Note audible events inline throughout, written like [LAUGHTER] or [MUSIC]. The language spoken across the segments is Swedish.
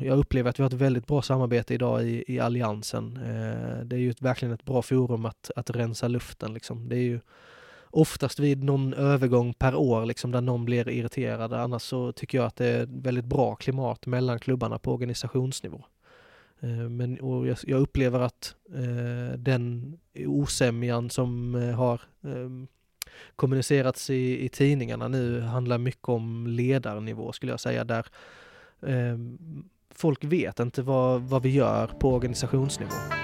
Jag upplever att vi har ett väldigt bra samarbete idag i, i Alliansen. Eh, det är ju ett, verkligen ett bra forum att, att rensa luften. Liksom. Det är ju oftast vid någon övergång per år liksom, där någon blir irriterad. Annars så tycker jag att det är väldigt bra klimat mellan klubbarna på organisationsnivå. Eh, men och jag, jag upplever att eh, den osämjan som eh, har eh, kommunicerats i, i tidningarna nu handlar mycket om ledarnivå skulle jag säga, där eh, folk vet inte vad, vad vi gör på organisationsnivå.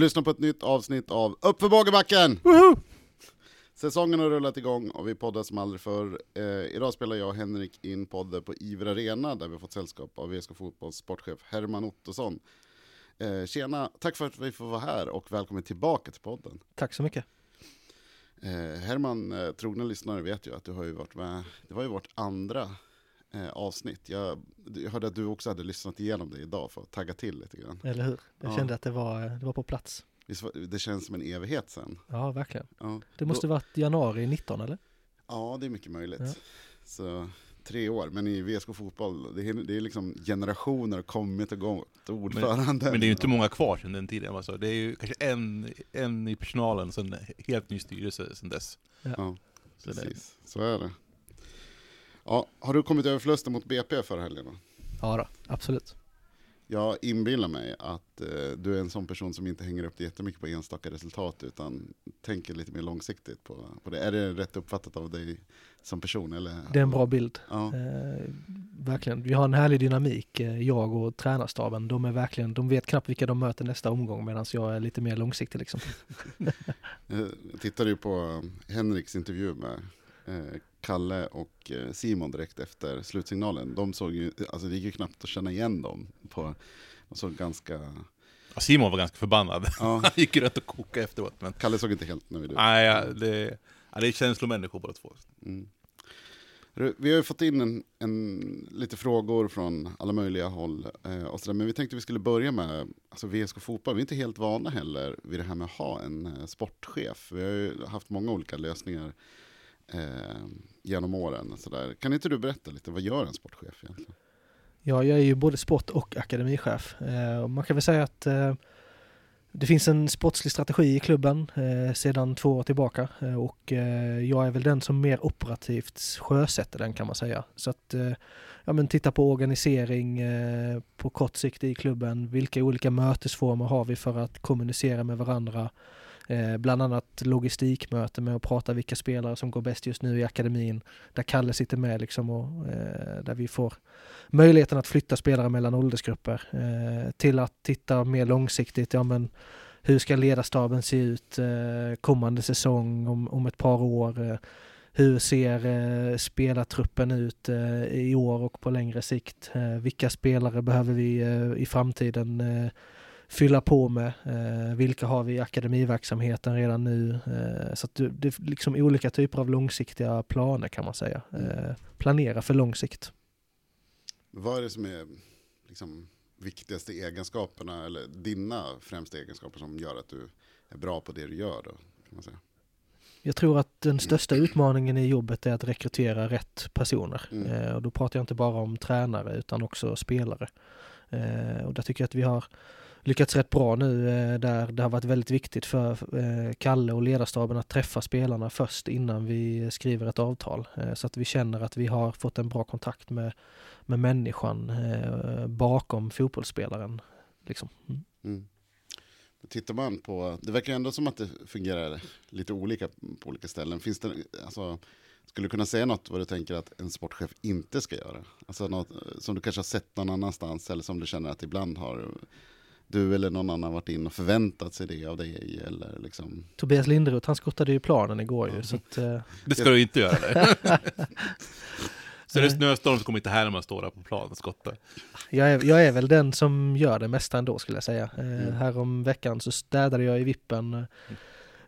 Lyssnar på ett nytt avsnitt av Uppför Bågebacken! Säsongen har rullat igång och vi poddar som aldrig förr. Eh, idag spelar jag och Henrik in podden på Iver Arena där vi har fått sällskap av VSK Fotbolls sportchef Herman Ottosson. Eh, tjena, tack för att vi får vara här och välkommen tillbaka till podden. Tack så mycket. Eh, Herman, eh, trogna lyssnare vet ju att du har ju varit med, det var ju vårt andra eh, avsnitt. Jag, jag hörde att du också hade lyssnat igenom det idag för att tagga till lite grann. Eller hur? Jag Ja. kände att det var, det var på plats. Visst Det känns som en evighet sen. Ja, verkligen. Ja, Det måste Då- varit januari 19 eller? ja det är mycket möjligt. Ja. Så tre år, men i VSK fotboll, det är, det är liksom generationer kommit och gått, ordförande. Men det är ju inte många kvar sedan den tiden. Alltså. Det är ju kanske en, en i personalen, sen helt ny styrelse sen dess. Ja, Så det- precis. Så är det. Ja, har du kommit över förlusten mot BP förra helgen? då? Ja då, absolut. Jag inbillar mig att eh, du är en sån person som inte hänger upp det jättemycket på enstaka resultat utan tänker lite mer långsiktigt på, på det. Är det rätt uppfattat av dig som person? Eller? Det är en bra bild. Ja, Eh, verkligen. Vi har en härlig dynamik, eh, jag och tränarstaben. De är verkligen, de vet knappt vilka de möter nästa omgång medan jag är lite mer långsiktig liksom. [LAUGHS] jag tittade ju på Henriks intervju med eh, Kalle och eh, Simon direkt efter slutsignalen. De såg ju, alltså det gick ju knappt att känna igen dem. På, de såg ganska, Ja, Simon var ganska förbannad. ja, [LAUGHS] Han gick runt och kokade efteråt. Men Kalle såg inte helt nöjd ut. nej, ja, det, ja, det är känslomänniskor båda två. Mm. Vi har ju fått in en, en, lite frågor från alla möjliga håll. Eh, och så men vi tänkte vi skulle börja med alltså VSK Fotboll. Vi är inte helt vana heller vid det här med att ha en eh, sportchef. Vi har ju haft många olika lösningar eh, genom åren. Och så där. Kan inte du berätta lite, vad gör en sportchef egentligen? Ja, jag är ju både sport och akademichef. Eh, och man kan väl säga att eh, det finns en sportslig strategi i klubben eh, sedan två år tillbaka eh, och eh, jag är väl den som mer operativt sjösätter den kan man säga. Så att eh, ja, men titta på organisering eh, på kort sikt i klubben. Vilka olika mötesformer har vi för att kommunicera med varandra? Eh, bland annat logistikmöte med att prata vilka spelare som går bäst just nu i akademin. Där Kalle sitter med liksom och eh, där vi får möjligheten att flytta spelare mellan åldersgrupper eh, till att titta mer långsiktigt. Ja, men hur ska ledarstaben se ut eh, kommande säsong om, om ett par år? Eh, hur ser eh, spelartruppen ut eh, i år och på längre sikt? Eh, vilka spelare behöver vi eh, i framtiden fylla på med? Eh, vilka har vi i akademiverksamheten redan nu? Eh, så att det, det är liksom olika typer av långsiktiga planer kan man säga. Eh, planera för lång sikt. Vad är det som är liksom, viktigaste egenskaperna, eller dina främsta egenskaper som gör att du är bra på det du gör? Då, kan man säga? Jag tror att den största utmaningen i jobbet är att rekrytera rätt personer. Mm. Eh, och då pratar jag inte bara om tränare utan också spelare. Eh, och där tycker jag att vi har lyckats rätt bra nu eh, där det har varit väldigt viktigt för eh, Kalle och ledarstaben att träffa spelarna först innan vi skriver ett avtal. Eh, så att vi känner att vi har fått en bra kontakt med, med människan bakom fotbollsspelaren. Liksom. Mm. Mm. Tittar man på, det verkar ändå som att det fungerar lite olika på olika ställen. Finns det, alltså, skulle du kunna säga något vad du tänker att en sportchef inte ska göra? Alltså något som du kanske har sett någon annanstans eller som du känner att ibland har du eller någon annan varit in och förväntat sig det av dig eller liksom. Tobias Linderoth, han skottade ju planen igår ju. Så att, eh, [LAUGHS] Det ska du inte göra. Det. [LAUGHS] Så är det Nej. snöstorm så kommer inte Herman stå där på planen och skotta. Jag är, jag är väl den som gör det mesta ändå skulle jag säga. Eh, Mm. Här om veckan så städade jag i vippen,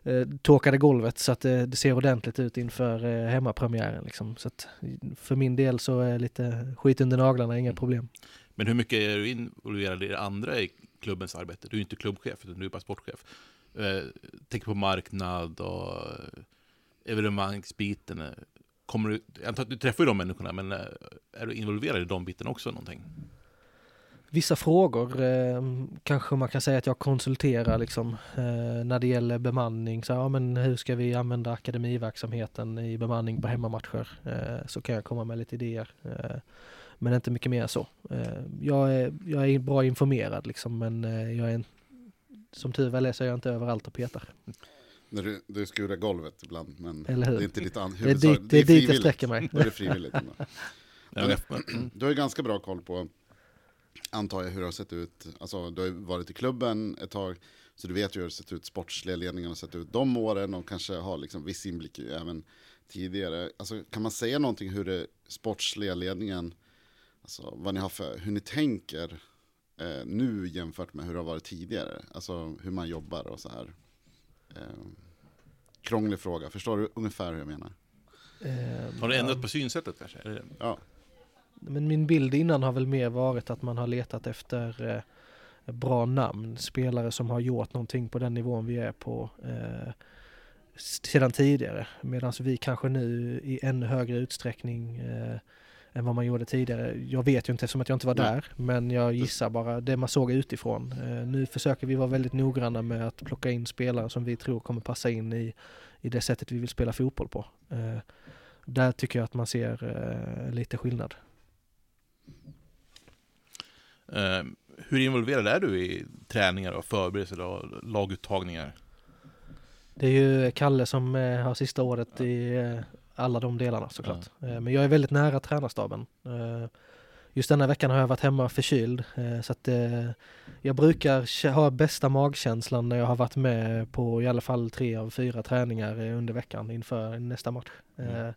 eh, torkade golvet så att det, det ser ordentligt ut inför eh, hemmapremiären. Liksom. Så att för min del så är lite skit under naglarna inga problem. Men hur mycket är du involverad i det andra i klubbens arbete? Du är inte klubbchef, utan du är bara sportchef. Eh, tänk på marknad och eh, evenemangsbiten. Kommer du, jag antar att du träffar ju de människorna, men eh, är du involverad i de bitarna också någonting? Vissa frågor eh, kanske man kan säga att jag konsulterar liksom eh, när det gäller bemanning. Så, ja, men hur ska vi använda akademiverksamheten i bemanning på hemmamatcher? Eh, så kan jag komma med lite idéer. Eh, men inte mycket mer så. Eh, jag, är, jag är bra informerad liksom men eh, jag är en, som tur väl är så är jag inte överallt och petar. När du, du skurar golvet ibland, men Eller hur? det är inte ditt an- Det är huvudsak- dit, det är dit jag frivilligt. sträcker mig. Då är det frivilligt. [LAUGHS] men- [CLEARS THROAT] Du har ju ganska bra koll på, antar jag, hur det har sett ut. Alltså, du har ju varit i klubben ett tag, så du vet ju hur det har sett ut, sportsliga ledningen har sett ut de åren och kanske har liksom viss inblick i även tidigare. Alltså, kan man säga någonting hur det sportsliga ledningen, alltså vad ni har för, hur ni tänker eh, nu jämfört med hur det har varit tidigare? Alltså hur man jobbar och så här. Eh, krånglig fråga, förstår du ungefär hur jag menar? Eh, Har du ändrat ja. på synsättet kanske? Ja, Men min bild innan har väl mer varit att man har letat efter eh, bra namn, spelare som har gjort någonting på den nivån vi är på eh, sedan tidigare. Medan vi kanske nu i ännu högre utsträckning eh, än vad man gjorde tidigare. Jag vet ju inte eftersom att jag inte var Nej. där, men jag gissar bara det man såg utifrån. Eh, nu försöker vi vara väldigt noggranna med att plocka in spelare som vi tror kommer passa in i, i det sättet vi vill spela fotboll på. Eh, där tycker jag att man ser eh, lite skillnad. Hur involverad är du i träningar och förberedelser och laguttagningar? Det är ju Kalle som har sista ordet i alla de delarna såklart. Eh, men jag är väldigt nära tränarstaben. Eh, just denna veckan har jag varit hemma förkyld eh, så att jag brukar ha bästa magkänslan när jag har varit med på i alla fall tre av fyra träningar under veckan inför nästa match. Mm.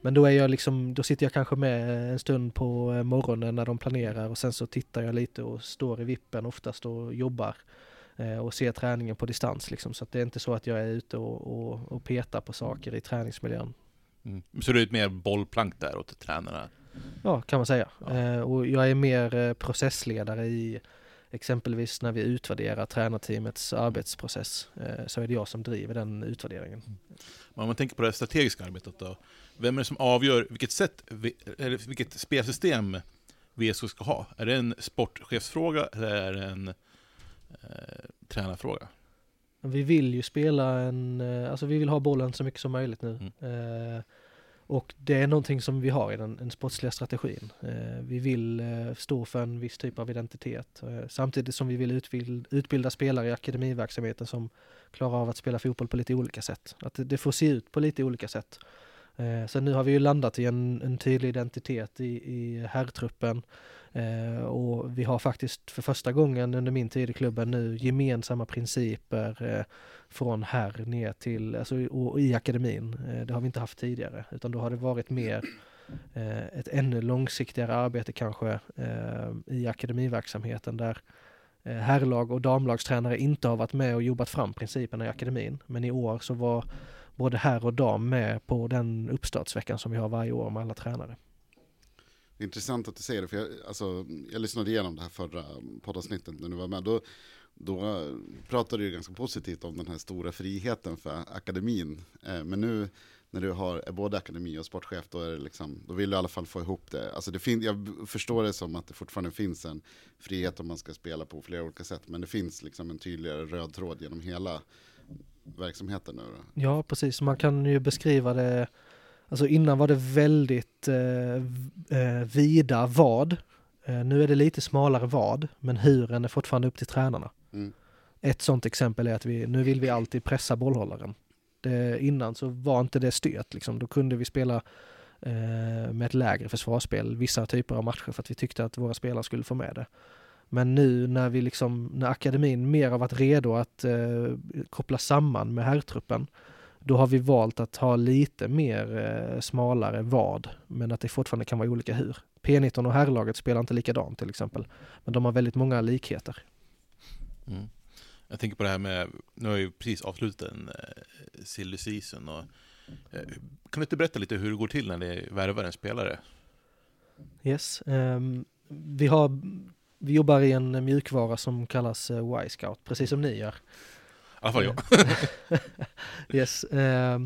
Men då är jag liksom, då sitter jag kanske med en stund på morgonen när de planerar och sen så tittar jag lite och står i vippen oftast och jobbar och ser träningen på distans liksom. Så att det är inte så att jag är ute och, och, och petar på saker i träningsmiljön. Mm. Så du är ett mer bollplank där åt tränarna? Ja, kan man säga. Ja. Eh, och jag är mer eh, processledare i exempelvis när vi utvärderar tränarteamets arbetsprocess. Eh, så är det jag som driver den utvärderingen. Men Om man tänker på det strategiska arbetet då, vem är det som avgör vilket sätt, eller vilket spelsystem VSK ska ha? Är det en sportchefsfråga eller är det en eh, tränarfråga? Vi vill ju spela en, eh, alltså vi vill ha bollen så mycket som möjligt nu. Eh, och det är någonting som vi har i den, den sportsliga strategin. Eh, vi vill eh, stå för en viss typ av identitet. Eh, samtidigt som vi vill utbild, utbilda spelare i akademiverksamheten som klarar av att spela fotboll på lite olika sätt. Att det, det får se ut på lite olika sätt. Eh, så nu har vi ju landat i en, en tydlig identitet i, i herrtruppen. Eh, och vi har faktiskt för första gången under min tid i klubben nu gemensamma principer eh, från här ner till, alltså, och, och i akademin. Eh, det har vi inte haft tidigare, utan då har det varit mer eh, ett ännu långsiktigare arbete kanske eh, i akademiverksamheten där eh, herrlag och damlagstränare inte har varit med och jobbat fram principerna i akademin. Men i år så var både herr och dam med på den uppstartsveckan som vi har varje år med alla tränare. Det är intressant att du säger det, för jag, alltså, jag lyssnade igenom det här förra poddavsnittet när du var med. Då, då pratade du ganska positivt om den här stora friheten för akademin. Eh, men nu när du har, är både akademi och sportchef, då, är det liksom, då vill du i alla fall få ihop det. Alltså det fin, jag förstår det som att det fortfarande finns en frihet om man ska spela på flera olika sätt. Men det finns liksom en tydligare röd tråd genom hela verksamheten nu. Då. Ja, precis. Man kan ju beskriva det Alltså innan var det väldigt eh, eh, vida vad. Eh, nu är det lite smalare vad, men huren är fortfarande upp till tränarna. Mm. Ett sånt exempel är att vi, nu vill vi alltid pressa bollhållaren. Det, innan så var inte det styrt liksom. Då kunde vi spela eh, med ett lägre försvarsspel vissa typer av matcher för att vi tyckte att våra spelare skulle få med det. Men nu när vi liksom, när akademin mer har varit redo att eh, koppla samman med herrtruppen Då har vi valt att ha lite mer eh, smalare vad, men att det fortfarande kan vara olika hur. P19 och herrlaget spelar inte likadant till exempel, men de har väldigt många likheter. Mm. Jag tänker på det här med, nu har ju precis avslutat en eh, silly season och eh, kan du inte berätta lite hur det går till när ni värvar en spelare? Yes, ehm, vi har vi jobbar i en mjukvara som kallas uh, Y-scout, precis som ni gör. Alla fall jag. [LAUGHS] yes. Eh,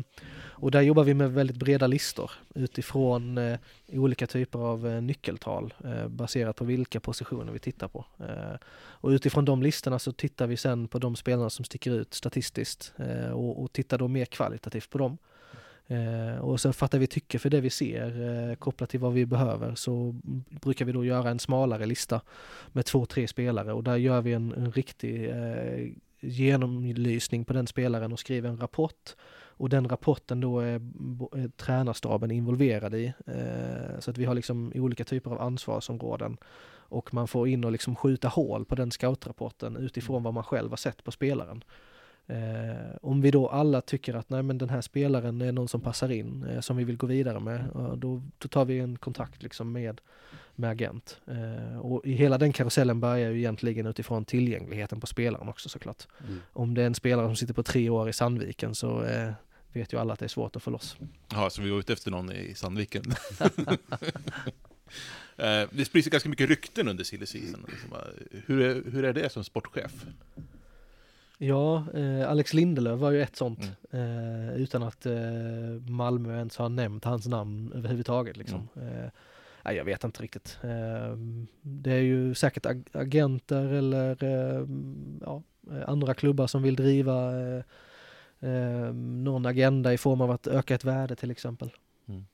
och där jobbar vi med väldigt breda listor utifrån eh, olika typer av eh, nyckeltal eh, baserat på vilka positioner vi tittar på. Och utifrån de listorna så tittar vi sen på de spelarna som sticker ut statistiskt och, och tittar då mer kvalitativt på dem. Och sen fattar vi tycke för det vi ser kopplat till vad vi behöver så brukar vi då göra en smalare lista med två, tre spelare och där gör vi en, en riktig genomlysning på den spelaren och skriver en rapport. Och den rapporten då är, är tränarstaben involverad i. Eh, så att vi har liksom olika typer av ansvarsområden. Och man får in och liksom skjuta hål på den scoutrapporten utifrån vad man själv har sett på spelaren. Eh, om vi då alla tycker att nej men den här spelaren är någon som passar in, eh, som vi vill gå vidare med, då, då, tar vi en kontakt liksom med, med agent. Eh, och hela den karusellen börjar ju egentligen utifrån tillgängligheten på spelaren också såklart. Mm. Om det är en spelare som sitter på tre år i Sandviken så eh, vet ju alla att det är svårt att få loss. Ja, så vi var ute efter någon i Sandviken. [LAUGHS] [LAUGHS] Eh, det sprids ganska mycket rykten under silly season. Liksom. Hur, är, hur är det som sportchef? Ja, eh, Alex Lindelöf var ju ett sånt. Mm. Eh, utan att eh, Malmö ens har nämnt hans namn överhuvudtaget. Liksom. Mm. Eh, nej, jag vet inte riktigt. Eh, det är ju säkert ag agenter eller eh, ja, andra klubbar som vill driva någon agenda i form av att öka ett värde till exempel. Mm.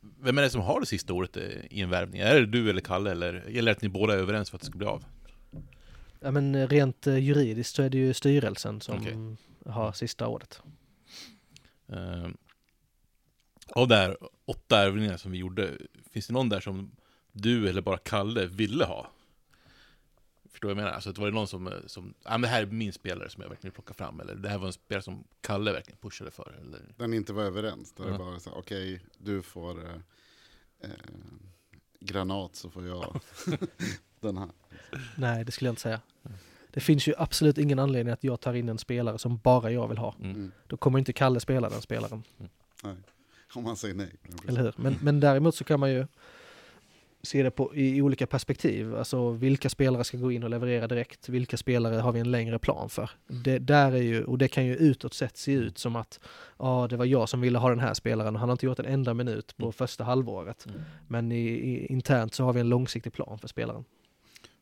vem är det som har det sista ordet i en värvning? Är det du eller Kalle eller gäller det att ni båda är överens för att det ska bli av? Ja men rent eh, juridiskt så är det ju styrelsen som okay. har sista ordet. Uh, av de här åtta ärvningar som vi gjorde, finns det någon där som du eller bara Kalle ville ha? Förstår du vad jag menar? Alltså det var det någon som, som ja men det här är min spelare som jag verkligen vill plocka fram, eller det här var en spelare som Kalle verkligen pushade för. Eller? Den inte var överens, där -huh. det bara så okej, okay, du får eh, eh, granat så får jag [LAUGHS] den här. Nej, det skulle jag inte säga. Det finns ju absolut ingen anledning att jag tar in en spelare som bara jag vill ha. Mm. mm. Då kommer inte Kalle spela den spelaren. Mm. Nej, om man säger nej. Eller hur? Men, men däremot så kan man ju se det på, i olika perspektiv. Alltså vilka spelare ska gå in och leverera direkt? Vilka spelare har vi en längre plan för? Det, där är ju, och det kan ju utåt sett se ut som att ja, det var jag som ville ha den här spelaren och han har inte gjort en enda minut på mm. första halvåret. Mm. Men i, i, internt så har vi en långsiktig plan för spelaren.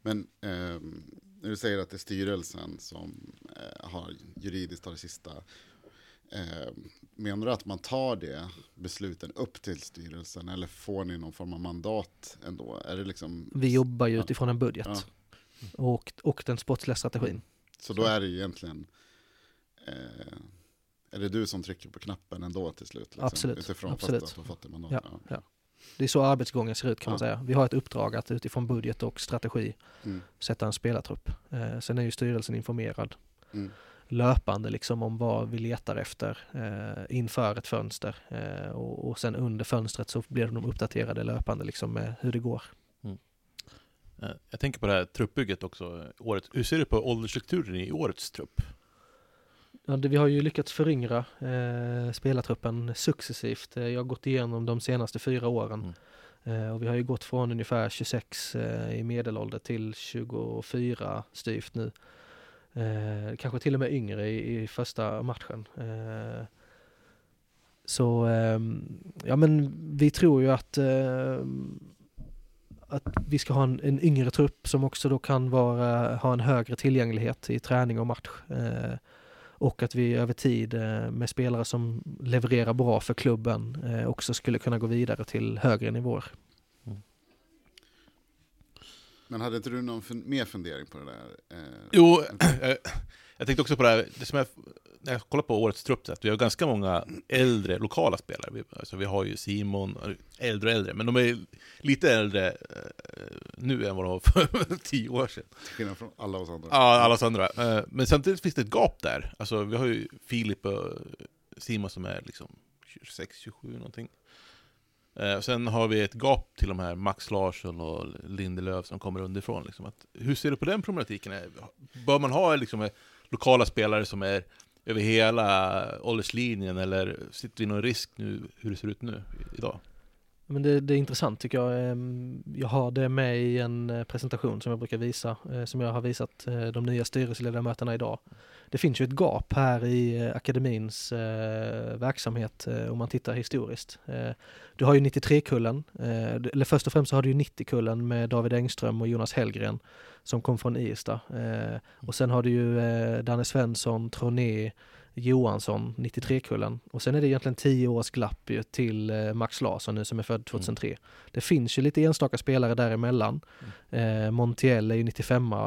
Men eh, när du säger att det är styrelsen som eh, har juridiskt har det sista. Eh, menar du att man tar det besluten upp till styrelsen eller får ni någon form av mandat ändå? Är det liksom, Vi jobbar ju utifrån en budget ja. och, och den sportsliga strategin. Så då är det egentligen eh, är det du som trycker på knappen ändå till slut? Liksom, absolut. Utifrån absolut. Fast att fått mandat? Ja, ja. Det är så arbetsgången ser ut kan man säga. Vi har ett uppdrag att utifrån budget och strategi mm. sätta en spelartrupp. Eh, sen är ju styrelsen informerad mm. Löpande liksom om vad vi letar efter eh, inför ett fönster. Eh, och, och, sen under fönstret så blir de uppdaterade löpande liksom med hur det går. Mm. Eh, jag tänker på det här truppbygget också. Året. Hur ser du på åldersstrukturen i årets trupp? Ja, det, vi har ju lyckats föryngra eh, spelartruppen successivt. Eh, jag har gått igenom de senaste fyra åren. Mm. Eh, och vi har ju gått från ungefär 26 eh, i medelålder till 24 styvt nu. Eh, kanske till och med yngre i, i första matchen. Eh, så eh, ja men vi tror ju att eh, att vi ska ha en, en yngre trupp som också då kan vara, ha en högre tillgänglighet i träning och match. Eh, och att vi över tid eh, med spelare som levererar bra för klubben eh, också skulle kunna gå vidare till högre nivåer. Men hade inte du någon fun mer fundering på det där? Eh, jo, [CLEARS THROAT] jag tänkte också på det här, det som är, när jag kollar på årets trupp, att vi har ganska många äldre lokala spelare. Vi, alltså, vi har ju Simon, äldre och äldre, men de är lite äldre eh, nu än vad de var för [LAUGHS] tio år sedan. Till skillnad från alla oss andra. Ja, alla oss andra. Eh, men samtidigt finns det ett gap där. Alltså, vi har ju Filip och Simon som är liksom 26, 27 någonting. Eh, sen har vi ett gap till de här Max Larsson och Lindelöf som kommer underifrån. Liksom. Att, hur ser du på den problematiken? Eh, bör man ha liksom, eh, lokala spelare som är över hela ålderslinjen eller sitter vi någon risk nu hur det ser ut nu idag? Men det, det, är intressant tycker jag. Ehm, jag har det med i en eh, presentation som jag brukar visa, eh, som jag har visat eh, de nya styrelseledamöterna idag. Det finns ju ett gap här i akademins verksamhet om man tittar historiskt. Du har ju 93-kullen, eller först och främst så har du ju 90-kullen med David Engström och Jonas Hellgren som kom från Irsta. Och sen har du ju Danne Svensson, Troné, Johansson, 93-kullen. Och sen är det egentligen 10 års glapp ju till eh, Max Larsson nu som är född 2003. Mm. Det finns ju lite enstaka spelare däremellan. Mm. Eh, Montiel är ju 95 eh,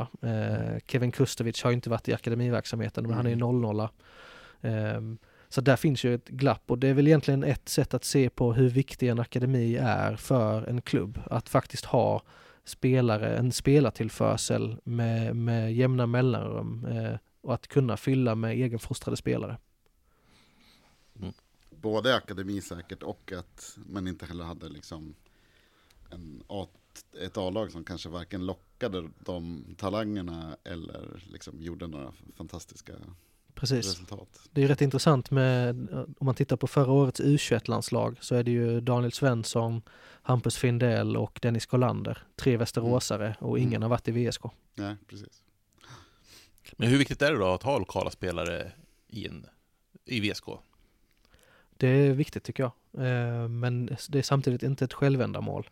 Kevin Kustovic har ju inte varit i akademiverksamheten men mm. han är ju 00 eh, Så där finns ju ett glapp och det är väl egentligen ett sätt att se på hur viktig en akademi är för en klubb. Att faktiskt ha spelare, en spelartillförsel med, med jämna mellanrum. Eh, och att kunna fylla med egenfostrade spelare. Mm. Både akademi säkert och att man inte heller hade liksom en A, ett A-lag som kanske varken lockade de talangerna eller liksom gjorde några fantastiska Precis. resultat. Det är rätt intressant med, om man tittar på förra årets U21-landslag så är det ju Daniel Svensson, Hampus Findell och Dennis Kollander. Tre västeråsare mm. och ingen mm. har varit i VSK. Nej, precis. Men hur viktigt är det då att ha lokala spelare i, en, i VSK? Det är viktigt tycker jag. Eh, men det är samtidigt inte ett självändamål.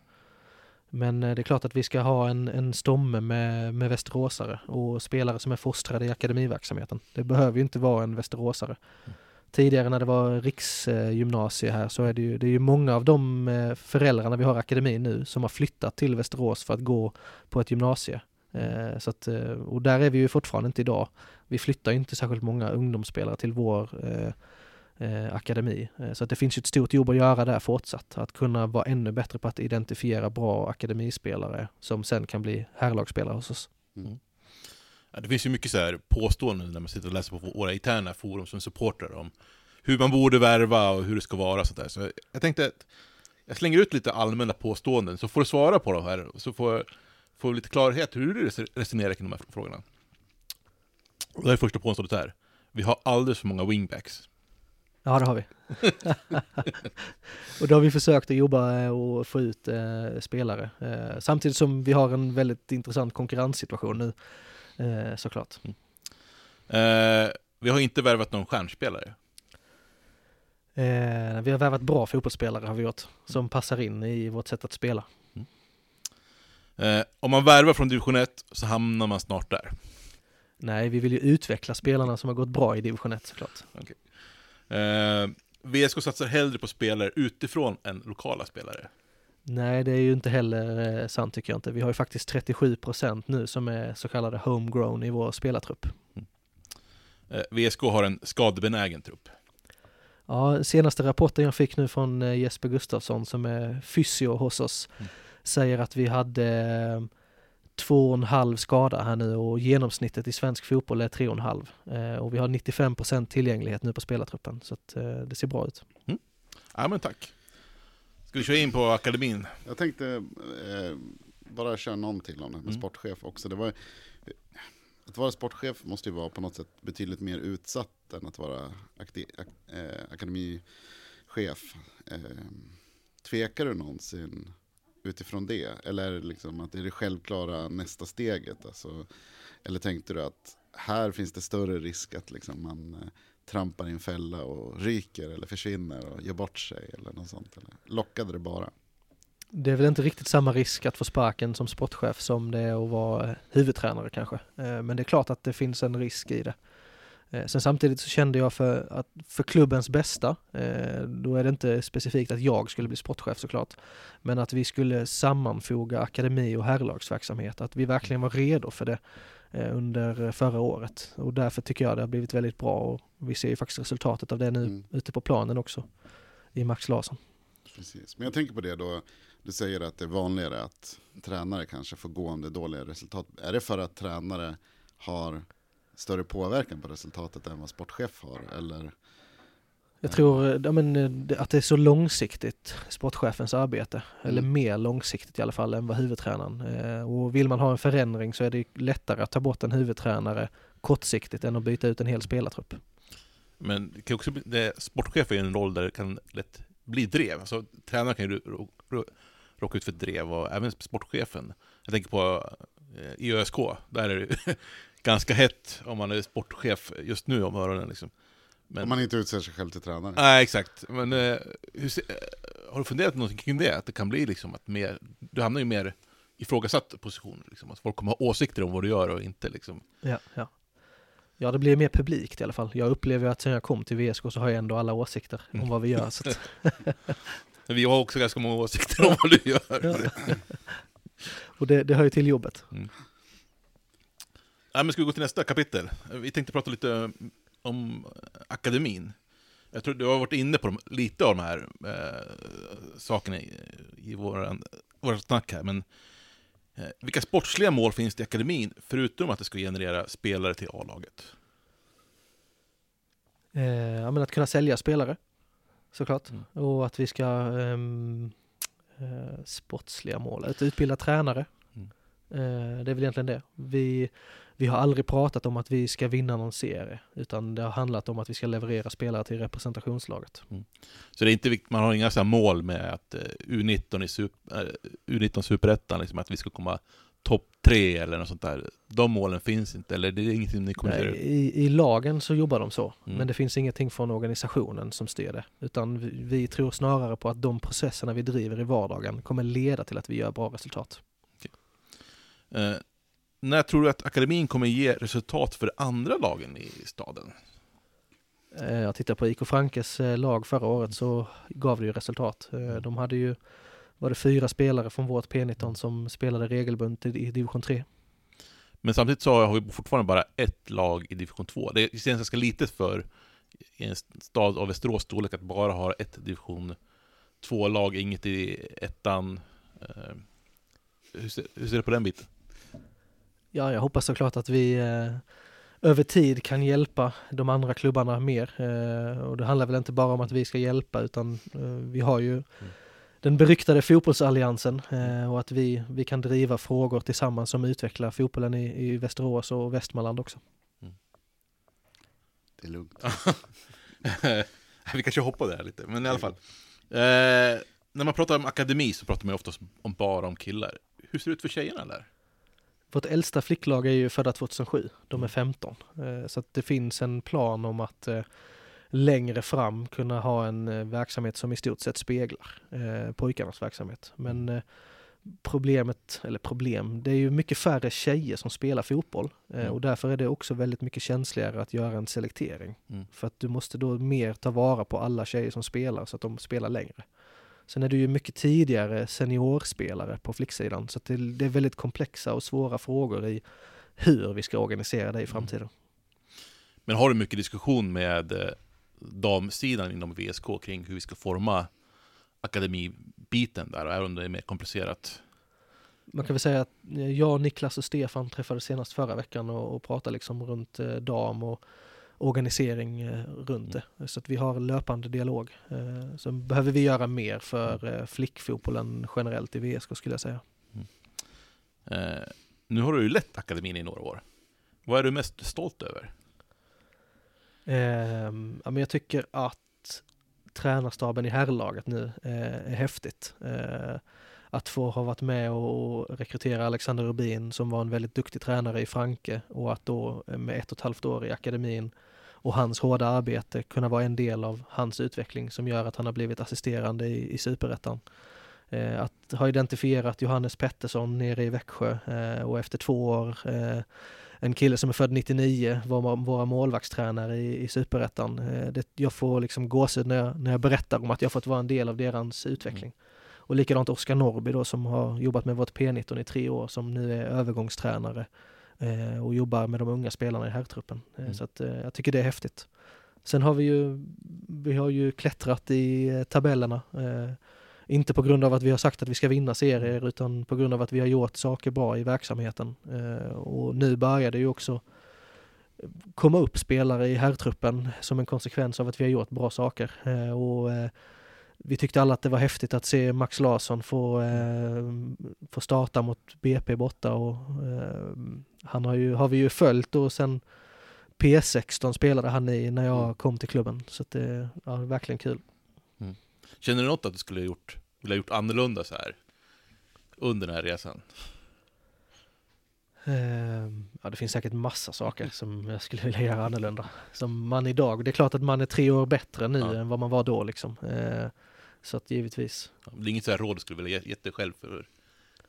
Men eh, det är klart att vi ska ha en, en stomme med, med västeråsare och spelare som är fostrade i akademiverksamheten. Det behöver ju inte vara en västeråsare. Mm. Tidigare när det var riksgymnasie här så är det ju, det är ju många av de eh, föräldrarna vi har i akademin nu som har flyttat till Västerås för att gå på ett gymnasie. Eh, så att, eh, och där är vi ju fortfarande inte idag. Vi flyttar inte särskilt många ungdomsspelare till vår eh, eh akademi. Eh, så att det finns ju ett stort jobb att göra där fortsatt. Att kunna vara ännu bättre på att identifiera bra akademispelare som sen kan bli herrlagsspelare hos oss. Mm. Ja, det finns ju mycket så här påståenden när man sitter och läser på våra interna forum som supportrar om hur man borde värva och hur det ska vara. Så, där. så jag tänkte att jag slänger ut lite allmänna påståenden så får du svara på dem här. Så får få lite klarhet hur du resonerar kring de här frågorna. Och det är första påståendet här. Vi har alldeles för många wingbacks. Ja, det har vi. [LAUGHS] och då har vi försökt att jobba eh, och få ut eh, spelare. Eh, samtidigt som vi har en väldigt intressant konkurrenssituation nu, eh, såklart. Mm. Eh, vi har inte värvat någon stjärnspelare. Eh, vi har värvat bra fotbollsspelare har vi gjort, som passar in i vårt sätt att spela. Eh, om man värvar från division 1 så hamnar man snart där. Nej, vi vill ju utveckla spelarna som har gått bra i division 1 såklart. Okay. Eh, VSK satsar hellre på spelare utifrån än lokala spelare. Nej, det är ju inte heller eh, sant tycker jag inte. Vi har ju faktiskt 37% nu som är så kallade homegrown i vår spelartrupp. Mm. Eh, VSK har en skadebenägen trupp. Ja, senaste rapporten jag fick nu från eh, Jesper Gustafsson som är fysio hos oss mm säger att vi hade eh, två och en halv skada här nu och genomsnittet i svensk fotboll är tre och en halv. Eh, och vi har 95 procent tillgänglighet nu på spelartruppen så att eh, det ser bra ut. Mm. Ja men tack. Ska vi köra in på akademin? Jag tänkte eh, bara köra någon till om det med mm. sportchef också. Det var, att vara sportchef måste ju vara på något sätt betydligt mer utsatt än att vara akti, ak, eh, akademichef. Eh, tvekar du någonsin utifrån det? Eller liksom att det är det självklara nästa steget? Alltså, eller tänkte du att här finns det större risk att liksom man eh, trampar i en fälla och ryker eller försvinner och gör bort sig eller något sånt? Eller lockade det bara? Det är väl inte riktigt samma risk att få sparken som sportchef som det är att vara eh, huvudtränare kanske. Eh, men det är klart att det finns en risk i det. Eh, sen samtidigt så kände jag för, att för klubbens bästa, eh, då är det inte specifikt att jag skulle bli sportchef såklart, men att vi skulle sammanfoga akademi och herrlagsverksamhet, att vi verkligen var redo för det. eh, under förra året. Och därför tycker jag det har blivit väldigt bra och vi ser ju faktiskt resultatet av det nu Mm. ute på planen också i Max Larsson. Precis. Men jag tänker på det då, du säger att det är vanligare att tränare kanske får gå om det är dåliga resultat. Är det för att tränare har större påverkan på resultatet än vad sportchef har? Eller? Jag tror ja, men, eh, att det är så långsiktigt, sportchefens arbete, eller Mm. mer långsiktigt i alla fall än vad huvudtränaren. Eh, Och vill man ha en förändring så är det lättare att ta bort en huvudtränare kortsiktigt än att byta ut en hel spelartrupp. Men det kan också bli, det, sportchef är ju en roll där det kan lätt bli drev. Alltså, tränaren kan ju rå- rå- råka ut för drev och även sportchefen. Jag tänker på eh, i ÖSK, där är det [LAUGHS] ganska hett om man är sportchef just nu om öronen. Liksom. Men, Om man inte utser sig själv till tränare? Nej, exakt. Men eh, hur, se- eh, har du funderat någonting kring det? Att det kan bli liksom att mer, du hamnar ju mer ifrågasatt position. Liksom, att folk kommer ha åsikter om vad du gör och inte. Liksom. Ja, ja. ja, det blir mer publikt i alla fall. Jag upplever att sen jag kom till VSK så har jag ändå alla åsikter om Mm. vad vi gör. [LAUGHS] Så att, Men vi har också ganska många åsikter om vad du gör. [LAUGHS] Ja. och det, det hör ju till jobbet. Ja, men ska vi gå till nästa kapitel? Vi tänkte prata lite om akademin. Jag tror du har varit inne på de, lite av de här eh, sakerna i, i våran, våra snack här, men eh, vilka sportsliga mål finns det i akademin, förutom att det ska generera spelare till A-laget? Eh, ja, men att kunna sälja spelare såklart. Mm. Och att vi ska ehm, eh, sportsliga mål, att utbilda tränare. Mm. Eh, det är väl egentligen det. Vi, vi har aldrig pratat om att vi ska vinna någon serie, utan det har handlat om att vi ska leverera spelare till representationslaget. Så det är inte viktigt, man har inga så mål med att eh, U19 i super, eh, U19 superettan, liksom, att vi ska komma topp tre eller något sånt där. De målen finns inte, eller det är ingenting ni kommunicerar Nej, i, I lagen så jobbar de så, Mm. men det finns ingenting från organisationen som styr det. Utan vi, vi tror snarare på att de processerna vi driver i vardagen kommer leda till att vi gör bra resultat. Eh, när tror du att akademin kommer ge resultat för andra lagen i staden? Eh, Jag tittar på IK Frankes eh, lag förra året så gav det ju resultat. Eh, Mm. De hade ju, var det fyra spelare från vårt P19 som spelade regelbundet i division 3. Men samtidigt så har vi fortfarande bara ett lag i division 2. Det känns ganska litet för en stad av Västerås storlek att bara ha ett division 2-lag, inget i ettan. Hur ser, hur ser du på den biten? Ja, jag hoppas såklart att vi eh, över tid kan hjälpa de andra klubbarna mer. Eh, och det handlar väl inte bara om att vi ska hjälpa utan eh, vi har ju den beryktade fotbollsalliansen eh, och att vi, vi kan driva frågor tillsammans som utvecklar fotbollen i, i Västerås och Västmanland också. Det är lugnt. [LAUGHS] vi kanske hoppar där lite, men i alla fall. Eh, när man pratar om akademi så pratar man ju oftast om bara om killar. Hur ser det ut för tjejerna där? Vårt äldsta flicklag är ju födda 2007, de är 15. Eh, Så det finns en plan om att eh, längre fram kunna ha en eh, verksamhet som i stort sett speglar pojkarnas verksamhet. Men eh, problemet, eller problem, det är ju mycket färre tjejer som spelar fotboll Mm. och därför är det också väldigt mycket känsligare att göra en selektering. Mm. För att du måste då mer ta vara på alla tjejer som spelar så att de spelar längre. Sen är det ju mycket tidigare seniorspelare på flicksidan så det, det är väldigt komplexa och svåra frågor i hur vi ska organisera det i framtiden. Men har du mycket diskussion med eh, damsidan inom VSK kring hur vi ska forma akademibiten där, även om det är mer komplicerat? Man kan väl säga att eh, jag, Niklas och Stefan träffades senast förra veckan och, och pratade liksom runt eh, dam och organisering eh, runt det. Så att vi har löpande dialog. Eh, så behöver vi göra mer för eh, flickfotbollen generellt i VSK skulle jag säga. Eh, nu har du ju lett akademin i några år. Vad är du mest stolt över? Ehm, ja, men jag tycker att tränarstaben i herrlaget nu eh, är häftigt. Eh, att få ha varit med och rekrytera Alexander Rubin som var en väldigt duktig tränare i Franke och att då med ett och ett halvt år i akademin och hans hårda arbete kunna vara en del av hans utveckling som gör att han har blivit assisterande i, i superettan. Eh, att ha identifierat Johannes Pettersson nere i Växjö eh, och efter två år eh, en kille som är född 99 var våra målvaktstränare i, i superettan. Eh, det, jag får liksom gåshud när jag, när jag berättar om att jag fått vara en del av deras utveckling. Och likadant Oskar Norrby då som har jobbat med vårt P19 i tre år som nu är övergångstränare och jobbar med de unga spelarna i herrtruppen. Eh, Mm. Så att, eh, jag tycker det är häftigt. Sen har vi ju, vi har ju klättrat i eh, tabellerna. Eh, inte på grund av att vi har sagt att vi ska vinna serier utan på grund av att vi har gjort saker bra i verksamheten. Eh, och nu börjar det ju också komma upp spelare i herrtruppen som en konsekvens av att vi har gjort bra saker. Eh, och eh, vi tyckte alla att det var häftigt att se Max Larsson få, eh, få starta mot BP borta och eh, han har, ju, har vi ju följt då sen P16 spelade han i när jag Mm. kom till klubben. Så att det ja, verkligen kul. Känner du något att du skulle ha gjort, vilja ha gjort annorlunda så här under den här resan? Eh, ja, det finns säkert massa saker som jag skulle vilja göra annorlunda. Som man idag, det är klart att man är tre år bättre nu Ja. än vad man var då liksom. Så att givetvis. Det är inget så här råd du skulle vilja ge dig själv för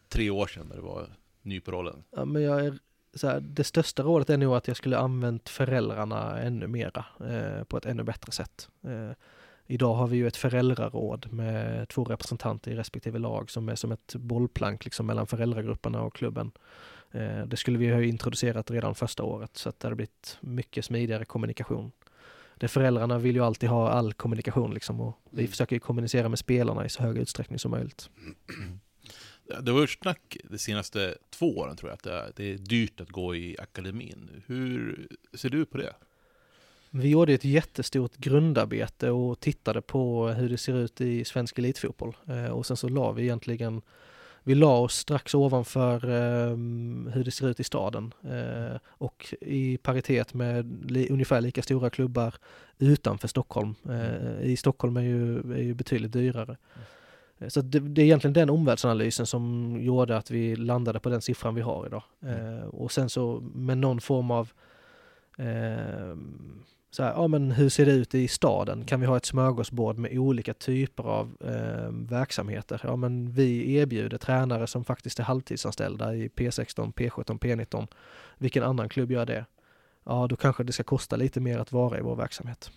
tre år sedan när du var ny på rollen? Ja, men jag är, så här, det största rådet är nog att jag skulle använt föräldrarna ännu mera eh, på ett ännu bättre sätt. Eh, idag har vi ju ett föräldraråd med två representanter i respektive lag som är som ett bollplank liksom mellan föräldragrupperna och klubben. Eh, det skulle vi ha introducerat redan första året så att det hade blivit mycket smidigare kommunikation. Det föräldrarna vill ju alltid ha all kommunikation liksom och vi Mm. försöker ju kommunicera med spelarna i så hög utsträckning som möjligt. Det har varit snack de senaste två åren tror jag, att det är, dyrt att gå i akademin. Hur ser du på det? Vi gjorde ett jättestort grundarbete och tittade på hur det ser ut i svensk elitfotboll. Eh, och sen så la vi egentligen, vi la oss strax ovanför eh, hur det ser ut i staden. Eh, och i paritet med li, ungefär lika stora klubbar utanför Stockholm. Eh, I Stockholm är ju, är ju betydligt dyrare. Eh, Så det, det är egentligen den omvärldsanalysen som gjorde att vi landade på den siffran vi har idag. Eh, och sen så med någon form av eh, så här, ja men hur ser det ut i staden? Kan vi ha ett smörgåsbord med olika typer av eh, verksamheter? Ja men vi erbjuder tränare som faktiskt är halvtidsanställda i P16, P17, P19. Vilken annan klubb gör det? Ja då kanske det ska kosta lite mer att vara i vår verksamhet.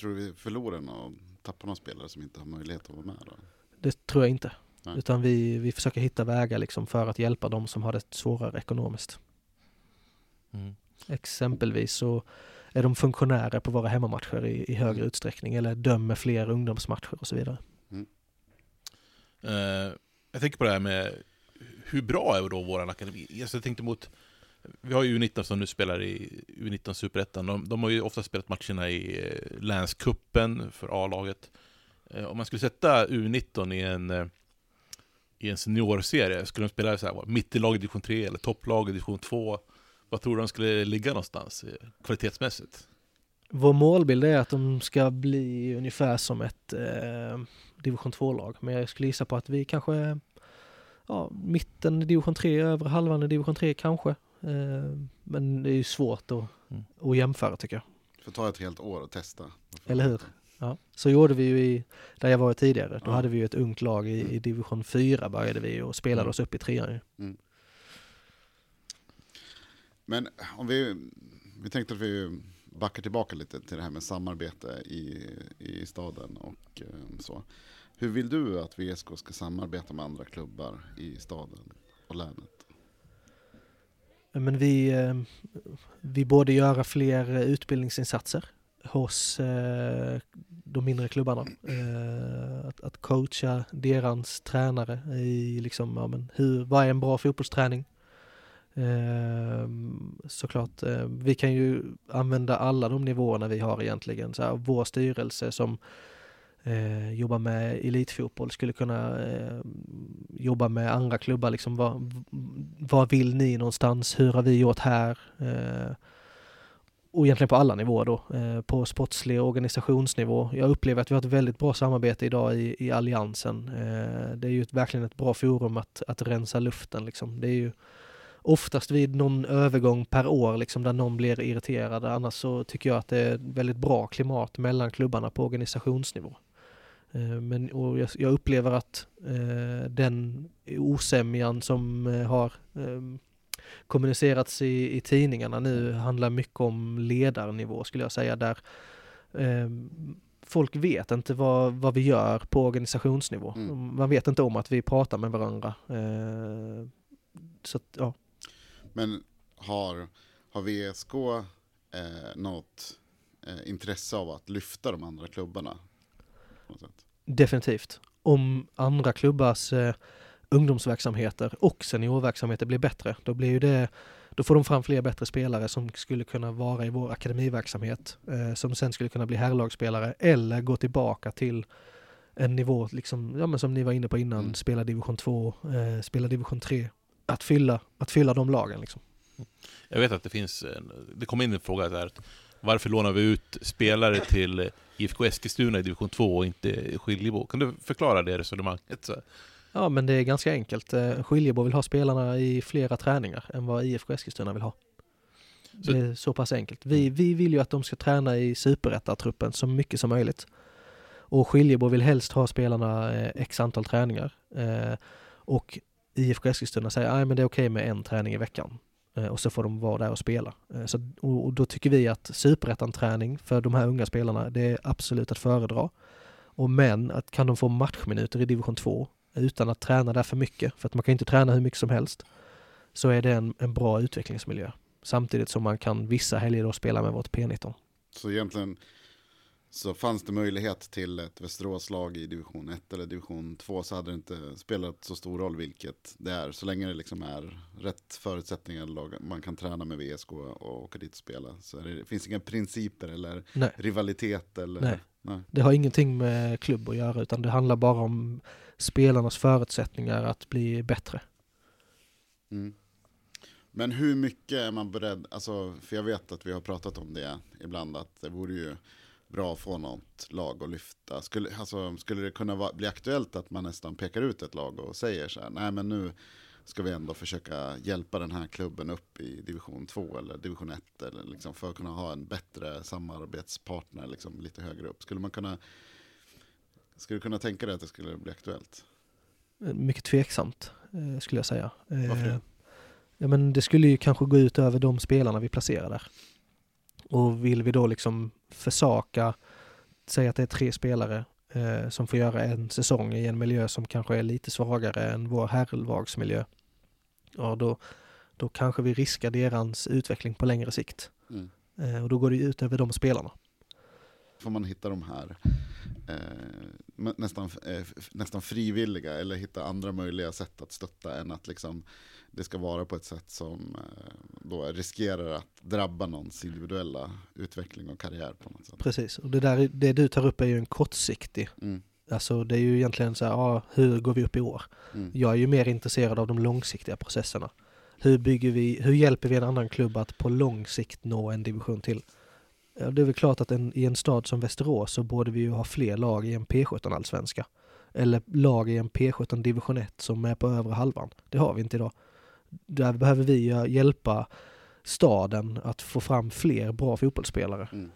Tror du vi förlorar och tappar några spelare som inte har möjlighet att vara med då? Det tror jag inte. Nej. Utan vi, vi försöker hitta vägar liksom för att hjälpa de som har det svårare ekonomiskt. Mm. Exempelvis så är de funktionärer på våra hemmamatcher i, i högre Mm. utsträckning eller dömer fler ungdomsmatcher och så vidare. Eh, jag tänker på det här med hur bra är då vår akademi? Alltså jag tänkte mot, vi har ju U19 som nu spelar i U19 Superettan. De, de har ju ofta spelat matcherna i eh, länskuppen för A-laget. Eh, om man skulle sätta U19 i en, eh, i en seniorserie, skulle de spela så här, vad, mittelag i division 3 eller topplag i division 2? Vad tror du de skulle ligga någonstans eh, kvalitetsmässigt? Vår målbild är att de ska bli ungefär som ett eh, division 2-lag. Men jag skulle gissa på att vi kanske är ja, mitten i division 3, övre halvan i division 3 kanske. Eh, men det är ju svårt att, Mm. att jämföra tycker jag. Får ta ett helt år och testa. Eller hur? Ja. Så gjorde vi ju i, där jag var tidigare. Då Ja. hade vi ju ett ungt lag i, i division 4 började vi och spelade Mm. oss upp i trean. ju. Men om vi, vi tänkte att vi backar tillbaka lite till det här med samarbete i, i staden och eh, så. Hur vill du att VSK ska samarbeta med andra klubbar i staden och länet? Men vi, eh, vi borde göra fler utbildningsinsatser hos eh, de mindre klubbarna. Att, att coacha deras tränare i liksom, ja, men hur, vad är en bra fotbollsträning? Eh, såklart, eh, vi kan ju använda alla de nivåerna vi har egentligen. Så här, vår styrelse som eh, jobbar med elitfotboll skulle kunna eh, jobba med andra klubbar. Liksom, vad, vad vill ni någonstans? Hur har vi gjort här? Eh, och egentligen på alla nivåer då. Eh, på sportslig och organisationsnivå. Jag upplever att vi har ett väldigt bra samarbete idag i, i Alliansen. Eh, det är ju ett, verkligen ett bra forum att, att rensa luften. Liksom. Det är ju oftast vid någon övergång per år liksom, där någon blir irriterad. Annars så tycker jag att det är väldigt bra klimat mellan klubbarna på organisationsnivå. Eh, Men och jag, upplever att eh, den osämjan som eh, har eh, kommunicerats i, i tidningarna nu handlar mycket om ledarnivå skulle jag säga där eh, folk vet inte vad, vad vi gör på organisationsnivå. Mm. Man vet inte om att vi pratar med varandra. Eh, så att, ja. Men har, har VSK eh, något eh, intresse av att lyfta de andra klubbarna? Definitivt. Om andra klubbars eh, ungdomsverksamheter och seniorverksamheter blir bättre, då blir ju det då får de fram fler bättre spelare som skulle kunna vara i vår akademiverksamhet, eh, som sen skulle kunna bli herrlagsspelare eller gå tillbaka till en nivå, liksom, ja, men som ni var inne på innan, Mm. spela division 2, eh, spela division 3. Att fylla, att fylla de lagen liksom. Jag vet att det finns, det kom in en fråga där, varför lånar vi ut spelare till IFK Eskilstuna i division 2 och inte Skiljebo? Kan du förklara det resonemanget? Ja, men det är ganska enkelt. Eh, Skiljebo vill ha spelarna i flera träningar än vad IFK Eskilstuna vill ha. Så- Det är så pass enkelt. Vi, vi vill ju att de ska träna i superettartruppen så mycket som möjligt. Och Skiljebo vill helst ha spelarna eh, x antal träningar. Eh, och IFK Eskilstuna säger att det är okej med en träning i veckan. Eh, och så får de vara där och spela. Eh, så, och då tycker vi att superettan-träning för de här unga spelarna, det är absolut att föredra. Och men, att kan de få matchminuter i division 2 utan att träna där för mycket, för att man kan inte träna hur mycket som helst, så är det en, en bra utvecklingsmiljö. Samtidigt som man kan vissa helger då spela med vårt P19. Så egentligen så fanns det möjlighet till ett Västeråslag i division 1 eller division 2 så hade det inte spelat så stor roll vilket det är. Så länge det liksom är rätt förutsättningar, man kan träna med VSK och åka dit och spela. Så det finns inga principer eller Nej. rivalitet eller... Nej. Nej. Det har ingenting med klubb att göra utan det handlar bara om spelarnas förutsättningar att bli bättre. Mm. Men hur mycket är man beredd, alltså, för jag vet att vi har pratat om det ibland, att det vore ju bra att få något lag att lyfta. Skulle, alltså, skulle det kunna bli aktuellt att man nästan pekar ut ett lag och säger så här, nej men nu ska vi ändå försöka hjälpa den här klubben upp i division 2 eller division 1 eller liksom för att kunna ha en bättre samarbetspartner liksom lite högre upp. Skulle man kunna, skulle du kunna tänka dig att det skulle bli aktuellt? Eh, Mycket tveksamt eh, skulle jag säga. Eh, Varför det? Ja men det skulle ju kanske gå ut över de spelarna vi placerar där. Och vill vi då liksom försaka, säga att det är tre spelare eh, som får göra en säsong i en miljö som kanske är lite svagare än vår herrlagsmiljö. Ja då, då kanske vi riskar deras utveckling på längre sikt. Mm. Eh, och då går det ut över de spelarna. Får man hitta de här eh, nästan, eh, nästan frivilliga eller hitta andra möjliga sätt att stötta än att liksom, det ska vara på ett sätt som eh, då riskerar att drabba någons individuella utveckling och karriär på något sätt. Precis, och det, där, det du tar upp är ju en kortsiktig. Mm, Alltså det är ju egentligen så här, ja, hur går vi upp i år? mm, Jag är ju mer intresserad av de långsiktiga processerna. Hur bygger vi, hur hjälper vi en annan klubb att på lång sikt nå en division till? Ja, Det är väl klart att en, i en stad som Västerås så borde vi ju ha fler lag i en P17 allsvenska. Eller lag i en P17 division 1 som är på övre halvan. Det har vi inte idag. Där behöver vi hjälpa staden att få fram fler bra fotbollsspelare. mm.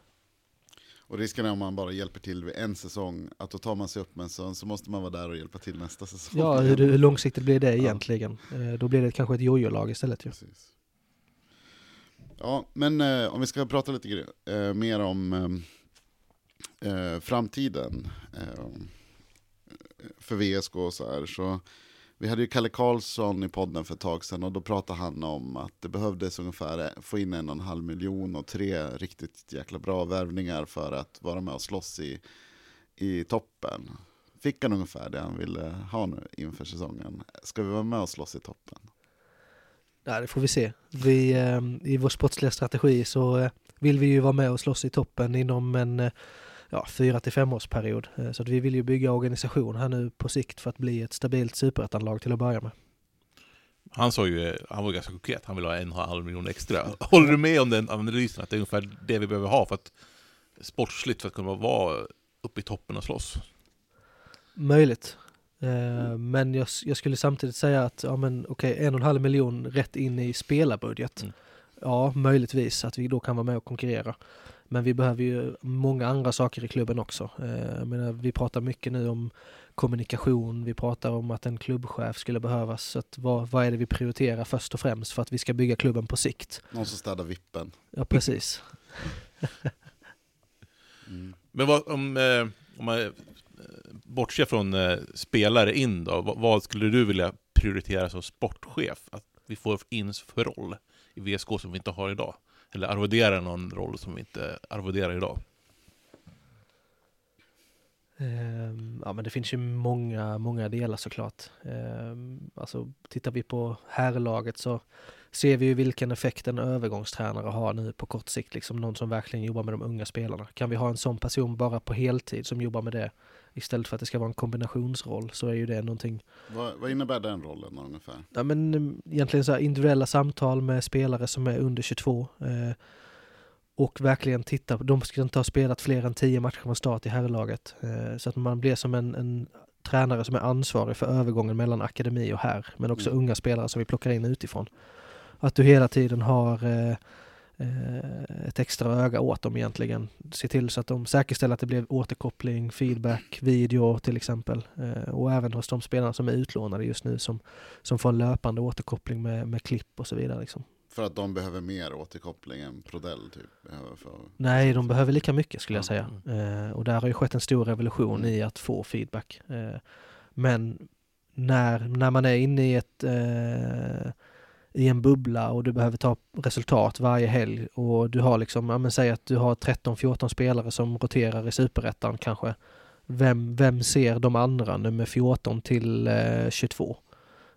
Och risken är om man bara hjälper till vid en säsong, att då tar man sig upp med en sån, så måste man vara där och hjälpa till nästa säsong. Ja, hur, hur långsiktigt blir det Ja. egentligen? Eh, Då blir det kanske ett jojo-lag istället ju. Precis. Ja, men eh, om vi ska prata lite eh, mer om eh, eh framtiden eh, för VSK och så här. Så vi hade ju Kalle Karlsson i podden för ett tag sedan och då pratade han om att det behövdes ungefär eh, få in en och en halv miljon och tre riktigt jäkla bra värvningar för att vara med och slåss i, i toppen. Fick han ungefär det han ville ha nu inför säsongen? Ska vi vara med och slåss i toppen? Nej, det får vi se. Vi, eh, I vår sportsliga strategi så eh, vill vi ju vara med och slåss i toppen inom en eh, ja, fyra till femårsperiod. Eh, så att vi vill ju bygga organisation här nu på sikt för att bli ett stabilt superettanlag till att börja med. Han sa ju, han var ganska konkret, han vill ha en och en halv miljon extra. Håller du med om den analysen, att det är ungefär det vi behöver ha för att sportsligt för att kunna vara uppe i toppen och slåss? Möjligt. Eh, Men jag, jag skulle samtidigt säga att ja, men, okej, en och en halv miljon rätt in i spelarbudget. Mm. Ja, möjligtvis att vi då kan vara med och konkurrera. Men vi behöver ju många andra saker i klubben också. Eh, Jag menar, vi pratar mycket nu om kommunikation, vi pratar om att en klubbchef skulle behövas. Så att vad, vad är det vi prioriterar först och främst för att vi ska bygga klubben på sikt? Någon som städar vippen. Ja, precis. [LAUGHS] Mm. Men vad, om, eh, om man Bortse från eh, spelare in då, vad, vad skulle du vilja prioritera som sportchef? Att vi får in för roll i VSK som vi inte har idag? Eller arvodera någon roll som vi inte arvoderar idag? Ehm, Ja men det finns ju många, många delar såklart. Ehm, Alltså tittar vi på herrlaget så ser vi ju vilken effekt en övergångstränare har nu på kort sikt. Liksom någon som verkligen jobbar med de unga spelarna. Kan vi ha en sån person bara på heltid som jobbar med det istället för att det ska vara en kombinationsroll så är ju det någonting Vad, vad innebär den rollen ungefär? Ja men mm, egentligen så här individuella samtal med spelare som är under 22. Eh, och verkligen titta, på- de ska inte ha spelat fler än 10 matcher från start i herrlaget. Eh, så att man blir som en, en tränare som är ansvarig för övergången mellan akademi och herr. Men också Mm. unga spelare som vi plockar in utifrån. Att du hela tiden har eh, ett extra öga åt dem egentligen. Se till så att de säkerställer att det blir återkoppling, feedback, video till exempel. Eh, och även hos de spelarna som är utlånade just nu som som får en löpande återkoppling med, med klipp och så vidare. Liksom. För att de behöver mer återkoppling än Prodell typ? Behöver för... Nej, de behöver lika mycket skulle jag Ja, säga. Eh, och där har ju skett en stor revolution i att få feedback. Eh, men när, när man är inne i ett eh, i en bubbla och du behöver ta resultat varje helg och du har liksom, ja men säg att du har 13-14 spelare som roterar i superettan kanske. Vem, vem ser de andra nummer 14 till eh, 22?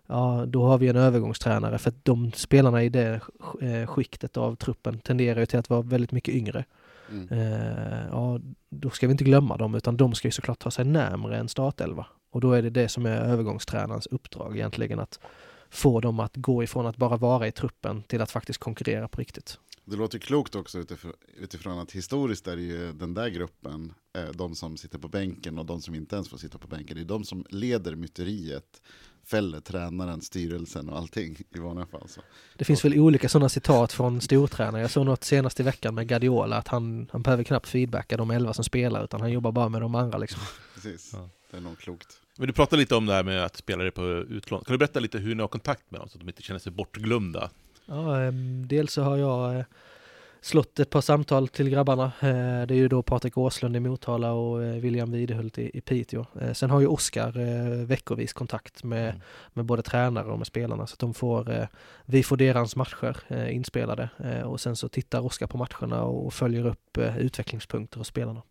Ja, då har vi en övergångstränare för att de spelarna i det eh, skiktet av truppen tenderar ju till att vara väldigt mycket yngre. Mm. Eh, ja, då ska vi inte glömma dem utan de ska ju såklart ta sig närmare en startelva. Och då är det det som är övergångstränarens uppdrag egentligen att få dem att gå ifrån att bara vara i truppen till att faktiskt konkurrera på riktigt. Det låter klokt också utifrån, utifrån att historiskt är det ju den där gruppen, eh, de som sitter på bänken och de som inte ens får sitta på bänken, det är de som leder myteriet, fäller tränaren, styrelsen och allting i vanliga fall. Så. Det finns väl olika sådana citat från stortränare. Jag såg något senast i veckan med Guardiola att han, han behöver knappt feedbacka de elva som spelar utan han jobbar bara med de andra liksom. Precis, Ja. det är nog klokt. Men du pratade lite om det här med att spelare på utlån. Kan du berätta lite hur ni har kontakt med dem så att de inte känner sig bortglömda? Ja, ehm, dels så har jag eh, slått ett par samtal till grabbarna. Eh, Det är ju då Patrik Åslund i Motala och eh, William Widehult i Piteå. Sen har ju Oskar veckovis kontakt med, Mm. med både tränare och med spelarna så att de får, vi får deras matcher inspelade och sen så tittar Oskar på matcherna och följer upp utvecklingspunkter hos spelarna.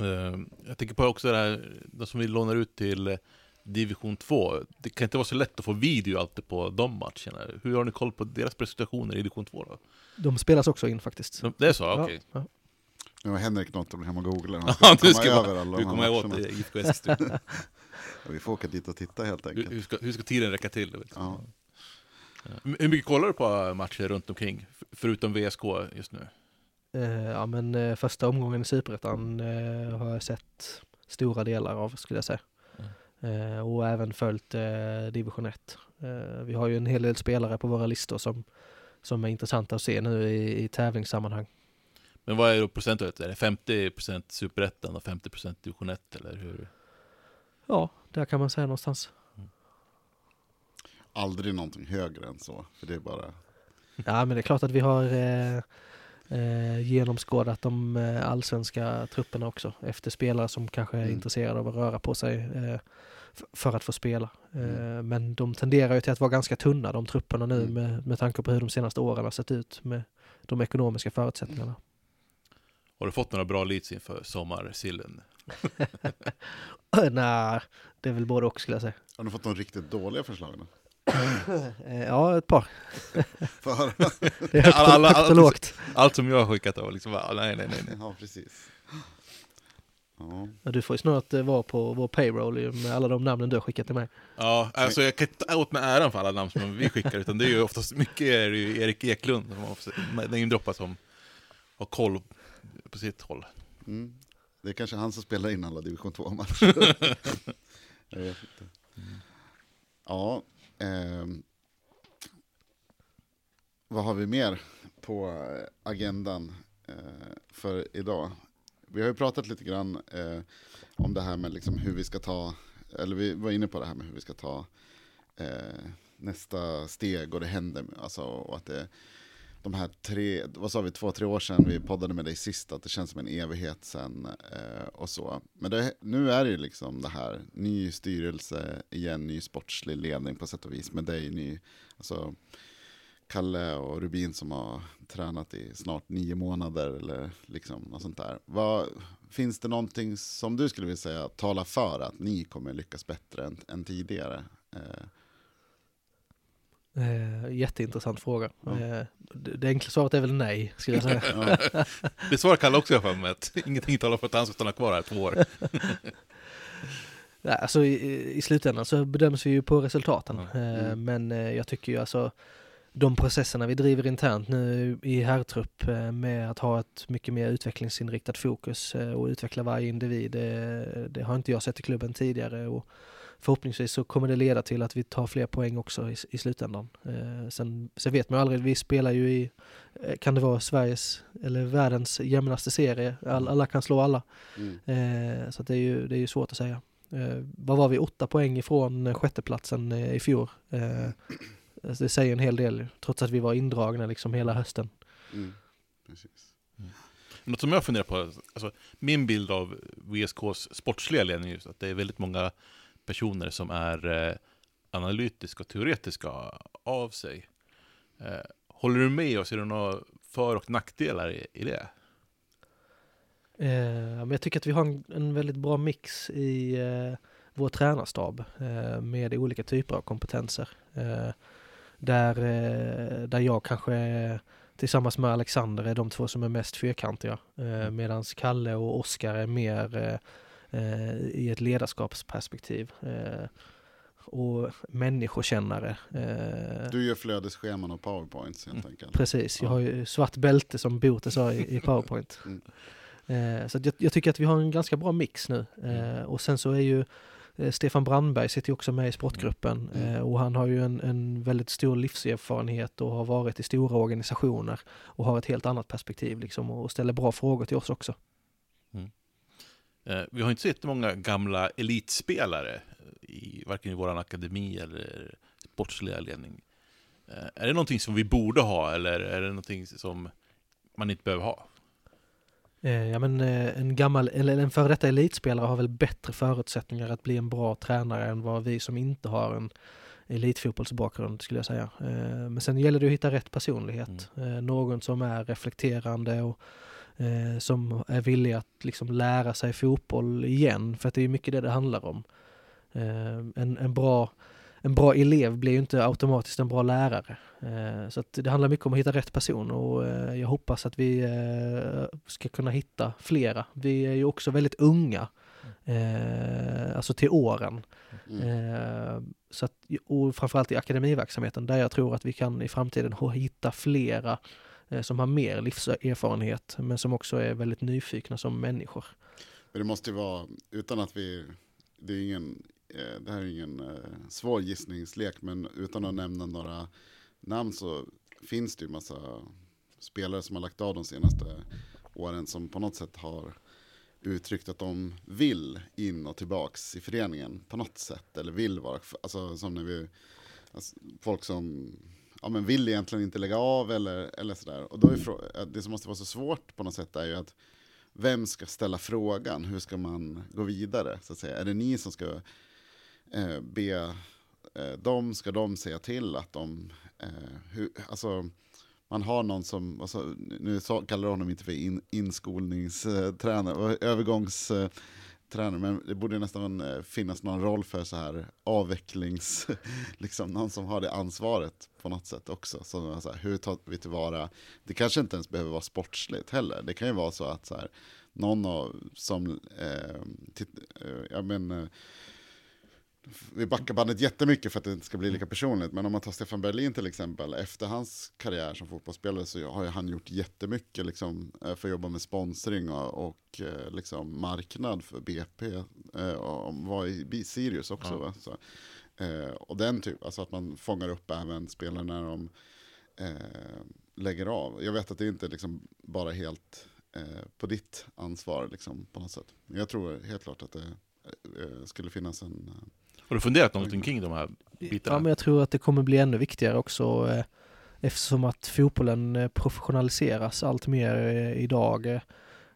Eh, Jag tänker på också det här, de som vi lånar ut till eh, division 2. Det kan inte vara så lätt att få video alltid på de matcherna. Hur har ni koll på deras prestationer i division 2 då? De spelas också in faktiskt. De- Det är så? Okej. Ja, ja. Nu har Henrik något att bli hemma och googla. Han Ja, ska du komma ska över bara- alla Du de kommer här åt matcherna. IFK Eskilstuna. [LAUGHS] Ja, Vi får åka dit och titta helt hur, enkelt. hur, ska, hur ska tiden räcka till? Ja. Hur mycket kollar du på matcher runt omkring? Förutom VSK just nu? Eh, Ja men eh, första omgången i Superettan eh, har jag sett stora delar av skulle jag säga. Eh, och även följt eh, division 1. Eh, vi har ju en hel del spelare på våra listor som, som är intressanta att se nu i, i tävlingssammanhang. Men vad är då procentuellt? Är det 50% superettan och 50% division 1 eller hur? Ja, där kan man säga någonstans. Aldrig någonting högre än så, för det är bara... Ja men det är klart att vi har eh, eh, genomskådat de eh, allsvenska trupperna också efter spelare som kanske är Mm. intresserade av att röra på sig eh, för att få spela. Eh, Mm. Men de tenderar ju till att vara ganska tunna de trupperna nu Mm. med, med tanke på hur de senaste åren har sett ut med de ekonomiska förutsättningarna. Har du fått några bra leads inför sommarsillen? [LAUGHS] Nej, det är väl både och skulle jag säga. Har ni fått några riktigt dåliga förslag då? Eh, ja, ett par. [LAUGHS] Det är högt, Alla- alla- högt och lågt. Allt som jag har skickat av liksom bara, nej nej nej. nej. Ja, precis. Ja. Ja, Du får ju snart eh, vara på vår payroll med alla de namnen du har skickat till mig. Ja, alltså jag kan inte ta åt mig äran för alla namn som vi skickar, utan det är ju oftast mycket är det ju Erik Eklund som har namedroppar som har koll på sitt håll. Mm. Det är kanske han som spelar in alla division 2-matcher. [LAUGHS] jag vet inte. Ja, Eh, vad har vi mer på agendan eh, för idag? Vi har ju pratat lite grann eh, om det här med liksom hur vi ska ta, eller vi var inne på det här med hur vi ska ta eh, nästa steg och det händer, alltså, och att det, de här tre, vad sa vi, två, tre år sedan vi poddade med dig sist, att det känns som en evighet sen. eh, och så. Men det, nu är det ju liksom det här, ny styrelse igen, ny sportslig ledning på sätt och vis med dig, ny, alltså, Kalle och Rubin som har tränat i snart nio månader eller liksom något sånt där. Vad, finns det någonting som du skulle vilja säga talar för att ni kommer lyckas bättre än, än tidigare? Eh, Eh, jätteintressant fråga. Ja. Eh, det, det enkla svaret är väl nej, skulle jag säga. [LAUGHS] ja, Det svarar Kalle också jag för mig, ingenting talar för att han ska stanna kvar här två år. [LAUGHS] Nej, alltså i, i slutändan så bedöms vi ju på resultaten. Ja. Eh, Mm. Men eh, jag tycker ju alltså de processerna vi driver internt nu i herrtrupp eh, med att ha ett mycket mer utvecklingsinriktat fokus eh, och utveckla varje individ. Det, det har inte jag sett i klubben tidigare och förhoppningsvis så kommer det leda till att vi tar fler poäng också i, i slutändan. Eh, Sen, sen vet man ju aldrig, vi spelar ju i, eh, kan det vara Sveriges eller världens jämnaste serie? All, alla kan slå alla. mm, Eh, så att det är ju det är ju svårt att säga. Eh, vad var vi? Åtta poäng ifrån eh, sjätteplatsen eh, i fjol. Eh, alltså det säger en hel del, trots att vi var indragna liksom hela hösten. mm, precis. Något som jag funderar på, alltså, min bild av VSKs sportsliga ledning är just att det är väldigt många personer som är eh, analytiska och teoretiska av sig. Eh, håller du med och ser du några för och nackdelar i, i det? Eh, men jag tycker att vi har en, en väldigt bra mix i eh, vår tränarstab eh, med olika typer av kompetenser. Eh, där, där jag kanske tillsammans med Alexander är de två som är mest fyrkantiga. Eh, Medan Kalle och Oskar är mer eh, i ett ledarskapsperspektiv. Eh, och människokännare. Eh, Du gör flödesscheman och powerpoints helt Mm. enkelt. Precis, jag Ja. har ju svart bälte som Bote sa i, i Powerpoint. [LAUGHS] Mm. Eh, så jag, jag tycker att vi har en ganska bra mix nu. Mm. Eh, och sen så är ju eh, Stefan Brandberg sitter också med i sportgruppen Mm. och han har ju en, en väldigt stor livserfarenhet och har varit i stora organisationer och har ett helt annat perspektiv liksom och ställer bra frågor till oss också. Eh, vi har inte sett många gamla elitspelare, i, varken i vår akademi eller sportsliga ledning. Eh, är det någonting som vi borde ha, eller är det någonting som man inte behöver ha? Eh, ja men eh, en gammal, eller en före detta elitspelare har väl bättre förutsättningar att bli en bra tränare än vad vi som inte har en elitfotbollsbakgrund skulle jag säga. Eh, men sen gäller det att hitta rätt personlighet. Eh, någon som är reflekterande och eh, som är villig att liksom lära sig fotboll igen, för att det är mycket det det handlar om. Eh, en, en, bra, en bra elev blir ju inte automatiskt en bra lärare. Eh, så det handlar mycket om att hitta rätt person och eh, jag hoppas att vi eh, ska kunna hitta flera. Vi är ju också väldigt unga, eh, alltså till åren. Mm. Så att, och framförallt i akademiverksamheten där jag tror att vi kan i framtiden hitta flera Eh, som har mer livserfarenhet men som också är väldigt nyfikna som människor. Men det måste ju vara, utan att vi, det, är ingen, eh, det här är ingen eh, svår gissningslek, men utan att nämna några namn så finns det ju massa spelare som har lagt av de senaste åren som på något sätt har uttryckt att de vill in och tillbaks i föreningen på något sätt, eller vill vara, alltså som när vi, alltså, folk som ja, men vill egentligen inte lägga av eller, eller sådär. Och då är frå- det som måste vara så svårt på något sätt är ju att vem ska ställa frågan? Hur ska man gå vidare? Så att säga? Är det ni som ska eh, be eh, dem? Ska de säga till att de... Eh, hur, alltså, man har någon som, alltså, nu kallar jag honom inte för in, inskolningstränare, tränare, men det borde nästan eh, finnas någon roll för så här avvecklings, [LAUGHS] liksom någon som har det ansvaret på något sätt också. Så, så här, hur tar vi tillvara, det kanske inte ens behöver vara sportsligt heller, det kan ju vara så att så här, någon av, som, eh, titt, eh, jag menar, eh, vi backar bandet jättemycket för att det inte ska bli lika personligt, men om man tar Stefan Berlin till exempel, efter hans karriär som fotbollsspelare så har ju han gjort jättemycket liksom, eh, för att jobba med sponsring och, och eh, liksom marknad för BP, eh, och var i Sirius också. Ja. Och den typ, alltså att man fångar upp även spelare när de eh, lägger av. Jag vet att det inte liksom bara helt eh, på ditt ansvar liksom, på något sätt. Men jag tror helt klart att det eh, skulle finnas en... Har du funderat någonting kring de här bitarna? Ja, men jag tror att det kommer bli ännu viktigare också eh, eftersom att fotbollen eh, professionaliseras allt mer eh, idag.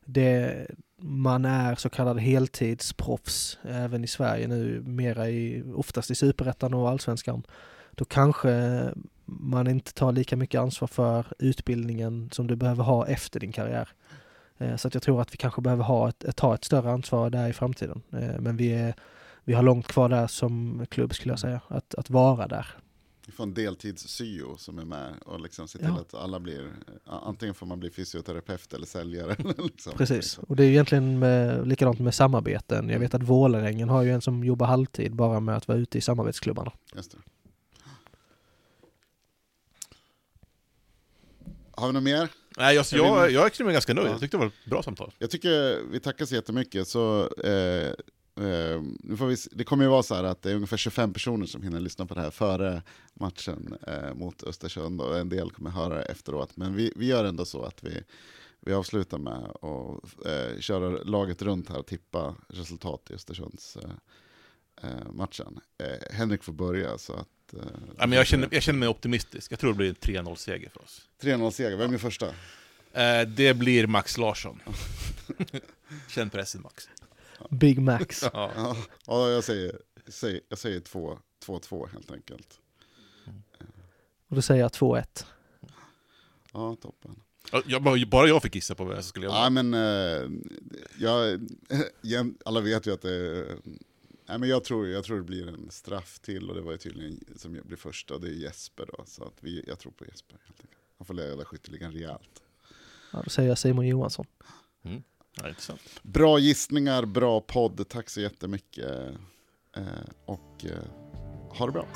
Det, man är så kallad heltidsproffs även i Sverige nu, mera i, oftast i superettan och allsvenskan. Då kanske man inte tar lika mycket ansvar för utbildningen som du behöver ha efter din karriär. Eh, så att jag tror att vi kanske behöver ha ett, ett, ta ett större ansvar där i framtiden. Eh, men vi, är, vi har långt kvar där som klubb skulle jag säga, att, att vara där. Vi får en deltids-syo som är med och liksom ser till Ja. att alla blir, antingen får man bli fysioterapeut eller säljare. [LAUGHS] liksom. Precis, och det är ju egentligen med, likadant med samarbeten. Jag vet att Vålerengen har ju en som jobbar halvtid bara med att vara ute i samarbetsklubbarna. Just det. Har vi något mer? Nej, jag, Jag jag, mig ganska nöjd. Ja. Jag tyckte det var ett bra samtal. Jag tycker vi tackar så jättemycket. Så, eh, eh, nu får vi, det kommer ju vara så här att det är ungefär 25 personer som hinner lyssna på det här före matchen eh, mot Östersund och en del kommer höra det efteråt. Men vi, vi gör ändå så att vi, vi avslutar med att eh, köra laget runt här och tippa resultat i Östersunds matchen. Henrik får börja så att... Ja, men jag, känner, jag känner mig optimistisk. Jag tror det blir en 3-0-seger för oss. 3-0 seger, vem är första? Eh, det blir Max Larsson. [LAUGHS] Känn pressen Max. Big Max. [LAUGHS] Ja. Ja, ja, jag säger, säger, jag säger 2 2-2 helt enkelt. Och då säger jag 2-1. Ja, toppen. Jag, bara, jag fick gissa på vad jag skulle göra. Ja, men eh, jag, igen, alla vet ju att det Nej, men jag, tror, jag tror det blir en straff till och det var ju tydligen som blir första och det är Jesper då. Så att vi, jag tror på Jesper helt enkelt. Han får leda skytteligan rejält. Ja, då säger jag Simon Johansson. Ja. Bra gissningar, bra podd. Tack så jättemycket. Eh, och eh, ha det bra.